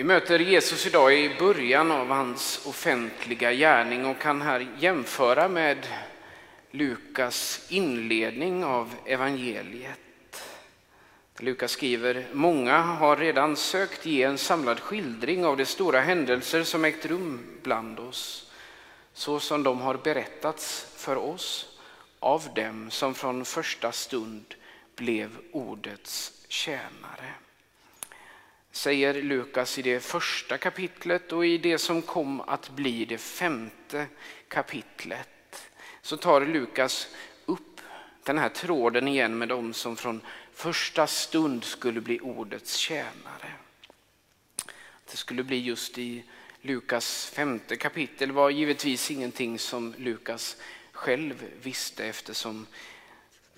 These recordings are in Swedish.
Vi möter Jesus idag i början av hans offentliga gärning och kan här jämföra med Lukas inledning av evangeliet. Lukas skriver, många har redan sökt ge en samlad skildring av de stora händelser som ägt rum bland oss, så som de har berättats för oss av dem som från första stund blev ordets tjänare säger Lukas i det första kapitlet och i det som kom att bli det femte kapitlet så tar Lukas upp den här tråden igen med dem som från första stund skulle bli ordets tjänare. Det skulle bli just i Lukas femte kapitel var givetvis ingenting som Lukas själv visste eftersom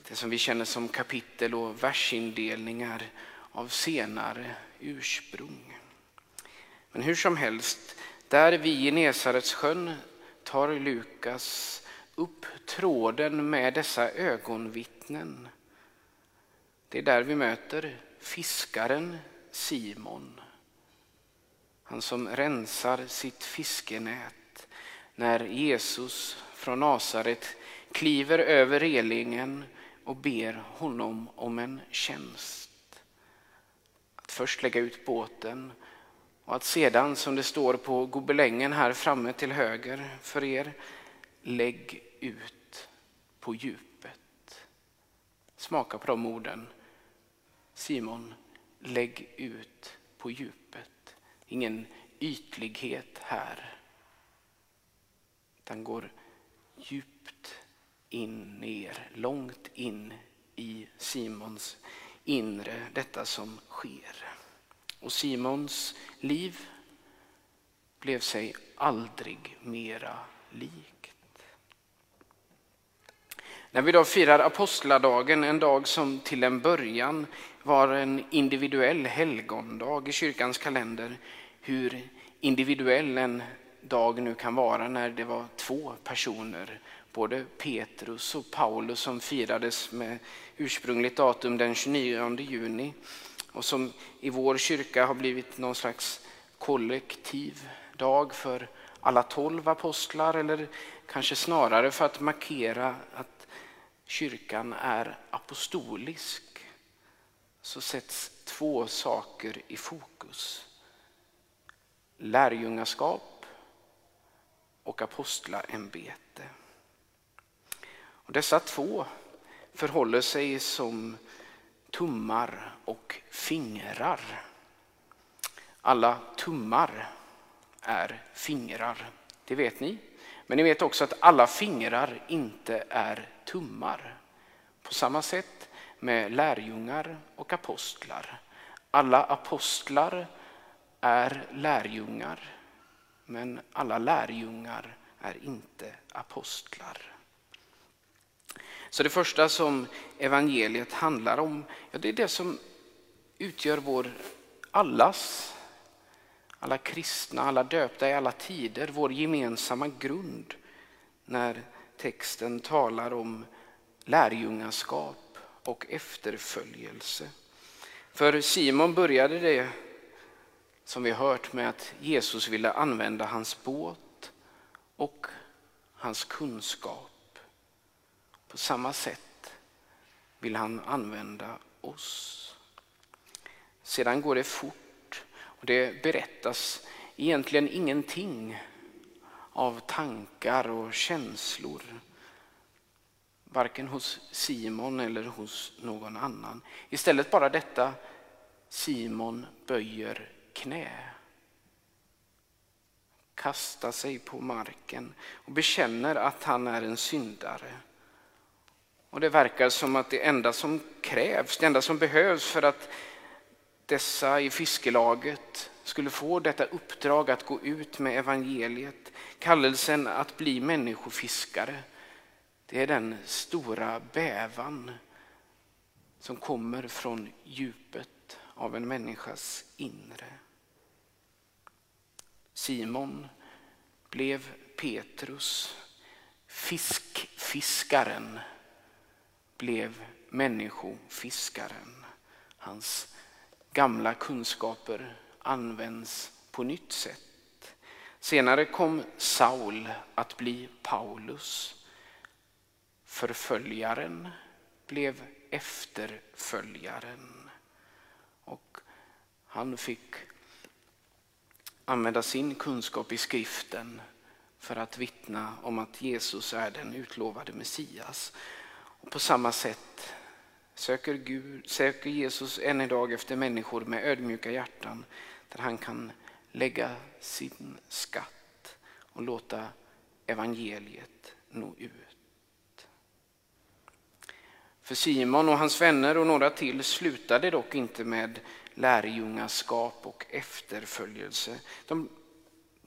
det som vi känner som kapitel och versindelningar av senare ursprung. Men hur som helst, där vid Genesarets sjön tar Lukas upp tråden med dessa ögonvittnen. Det är där vi möter fiskaren Simon. Han som rensar sitt fiskenät när Jesus från Nasaret kliver över relingen och ber honom om en tjänst först lägga ut båten och att sedan, som det står på gobelängen här framme till höger för er, lägg ut på djupet. Smaka på de orden. Simon, lägg ut på djupet. Ingen ytlighet här. Den går djupt in ner, långt in i Simons inre, detta som sker. Och Simons liv blev sig aldrig mera likt. När vi då firar apostladagen, en dag som till en början var en individuell helgondag i kyrkans kalender, hur individuell en dag nu kan vara när det var två personer både Petrus och Paulus som firades med ursprungligt datum den 29 juni och som i vår kyrka har blivit någon slags kollektiv dag för alla tolv apostlar eller kanske snarare för att markera att kyrkan är apostolisk så sätts två saker i fokus. Lärjungaskap och apostlaämbete. Och dessa två förhåller sig som tummar och fingrar. Alla tummar är fingrar, det vet ni. Men ni vet också att alla fingrar inte är tummar. På samma sätt med lärjungar och apostlar. Alla apostlar är lärjungar, men alla lärjungar är inte apostlar. Så det första som evangeliet handlar om, ja, det är det som utgör vår allas, alla kristna, alla döpta i alla tider, vår gemensamma grund när texten talar om lärjungaskap och efterföljelse. För Simon började det, som vi hört, med att Jesus ville använda hans båt och hans kunskap. På samma sätt vill han använda oss. Sedan går det fort och det berättas egentligen ingenting av tankar och känslor. Varken hos Simon eller hos någon annan. Istället bara detta Simon böjer knä. Kastar sig på marken och bekänner att han är en syndare. Och det verkar som att det enda som krävs, det enda som behövs för att dessa i fiskelaget skulle få detta uppdrag att gå ut med evangeliet, kallelsen att bli människofiskare. Det är den stora bävan som kommer från djupet av en människas inre. Simon blev Petrus, fiskfiskaren blev människofiskaren. Hans gamla kunskaper används på nytt sätt. Senare kom Saul att bli Paulus. Förföljaren blev efterföljaren. Och han fick använda sin kunskap i skriften för att vittna om att Jesus är den utlovade Messias. Och på samma sätt söker, Gud, söker Jesus än idag efter människor med ödmjuka hjärtan där han kan lägga sin skatt och låta evangeliet nå ut. För Simon och hans vänner och några till slutade dock inte med lärjungaskap och efterföljelse. De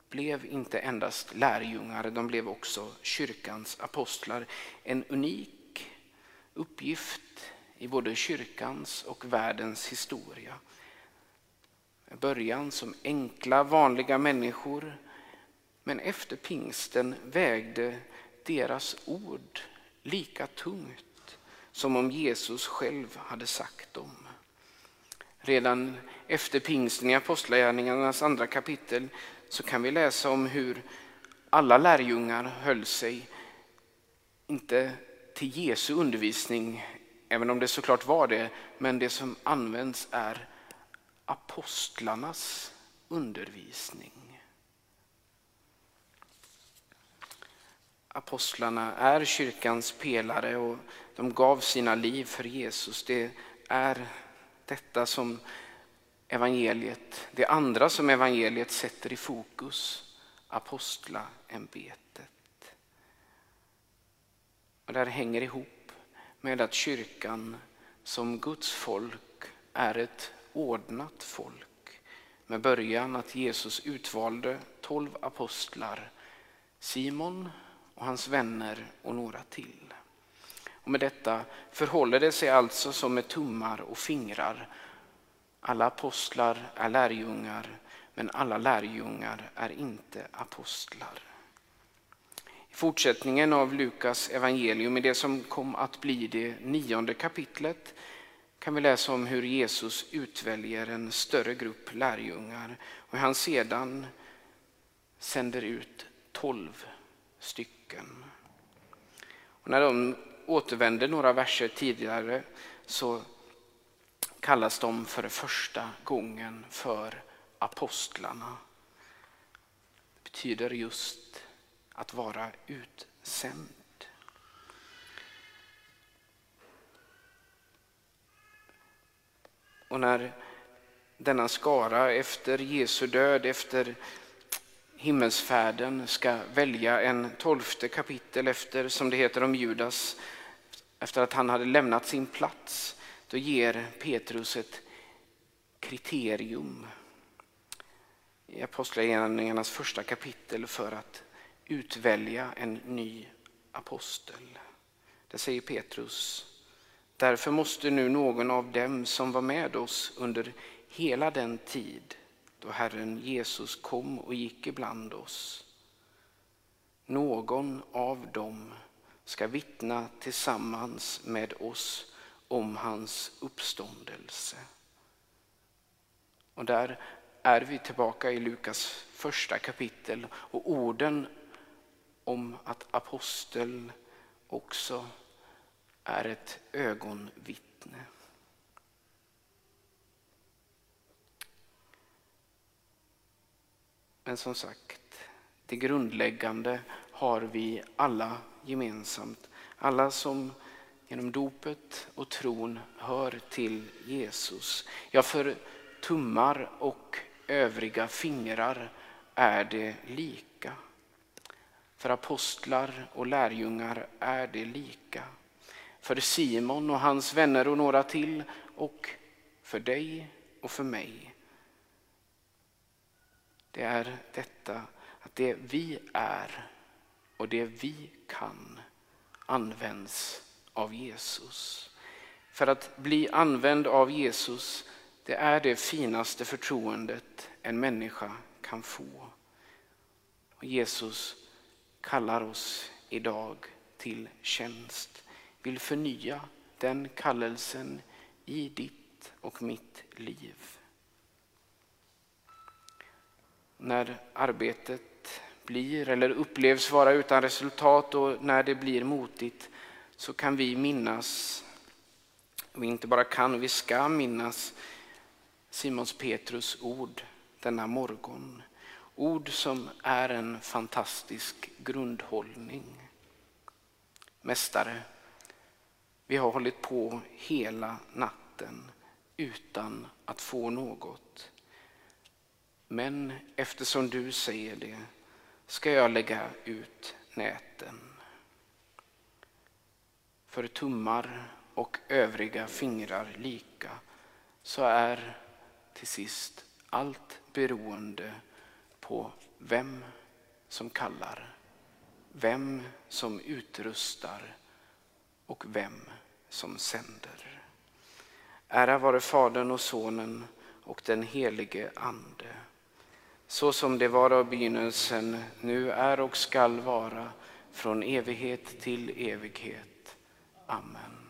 blev inte endast lärjungar, de blev också kyrkans apostlar. En unik uppgift i både kyrkans och världens historia. Med början som enkla, vanliga människor, men efter pingsten vägde deras ord lika tungt som om Jesus själv hade sagt dem. Redan efter pingsten i Apostlagärningarnas andra kapitel så kan vi läsa om hur alla lärjungar höll sig, inte till Jesu undervisning, även om det såklart var det, men det som används är apostlarnas undervisning. Apostlarna är kyrkans pelare och de gav sina liv för Jesus. Det är detta som evangeliet, det andra som evangeliet sätter i fokus, apostlaämbetet. Och det här hänger ihop med att kyrkan som Guds folk är ett ordnat folk med början att Jesus utvalde tolv apostlar, Simon och hans vänner och några till. Och med detta förhåller det sig alltså som med tummar och fingrar alla apostlar är lärjungar, men alla lärjungar är inte apostlar. Fortsättningen av Lukas evangelium, i det som kom att bli det nionde kapitlet, kan vi läsa om hur Jesus utväljer en större grupp lärjungar och han sedan sänder ut tolv stycken. Och när de återvänder några verser tidigare så kallas de för första gången för apostlarna. Det betyder just att vara utsänd. Och när denna skara efter Jesu död, efter himmelsfärden ska välja en tolfte kapitel efter, som det heter om Judas, efter att han hade lämnat sin plats då ger Petrus ett kriterium i Apostlagärningarnas första kapitel för att utvälja en ny apostel. Det säger Petrus. Därför måste nu någon av dem som var med oss under hela den tid då Herren Jesus kom och gick ibland oss. Någon av dem ska vittna tillsammans med oss om hans uppståndelse. Och där är vi tillbaka i Lukas första kapitel och orden om att aposteln också är ett ögonvittne. Men som sagt, det grundläggande har vi alla gemensamt. Alla som genom dopet och tron hör till Jesus. Ja, för tummar och övriga fingrar är det lika. För apostlar och lärjungar är det lika. För Simon och hans vänner och några till och för dig och för mig. Det är detta att det vi är och det vi kan används av Jesus. För att bli använd av Jesus, det är det finaste förtroendet en människa kan få. Och Jesus kallar oss idag till tjänst, vill förnya den kallelsen i ditt och mitt liv. när arbetet blir eller upplevs vara utan resultat och när det blir motigt så kan vi minnas, vi inte bara kan, vi ska minnas Simons Petrus ord denna morgon. Ord som är en fantastisk grundhållning. Mästare, vi har hållit på hela natten utan att få något. Men eftersom du säger det ska jag lägga ut näten. För tummar och övriga fingrar lika så är till sist allt beroende på vem som kallar, vem som utrustar och vem som sänder. Ära vare Fadern och Sonen och den helige Ande. Så som det var av begynnelsen, nu är och skall vara, från evighet till evighet. Amen.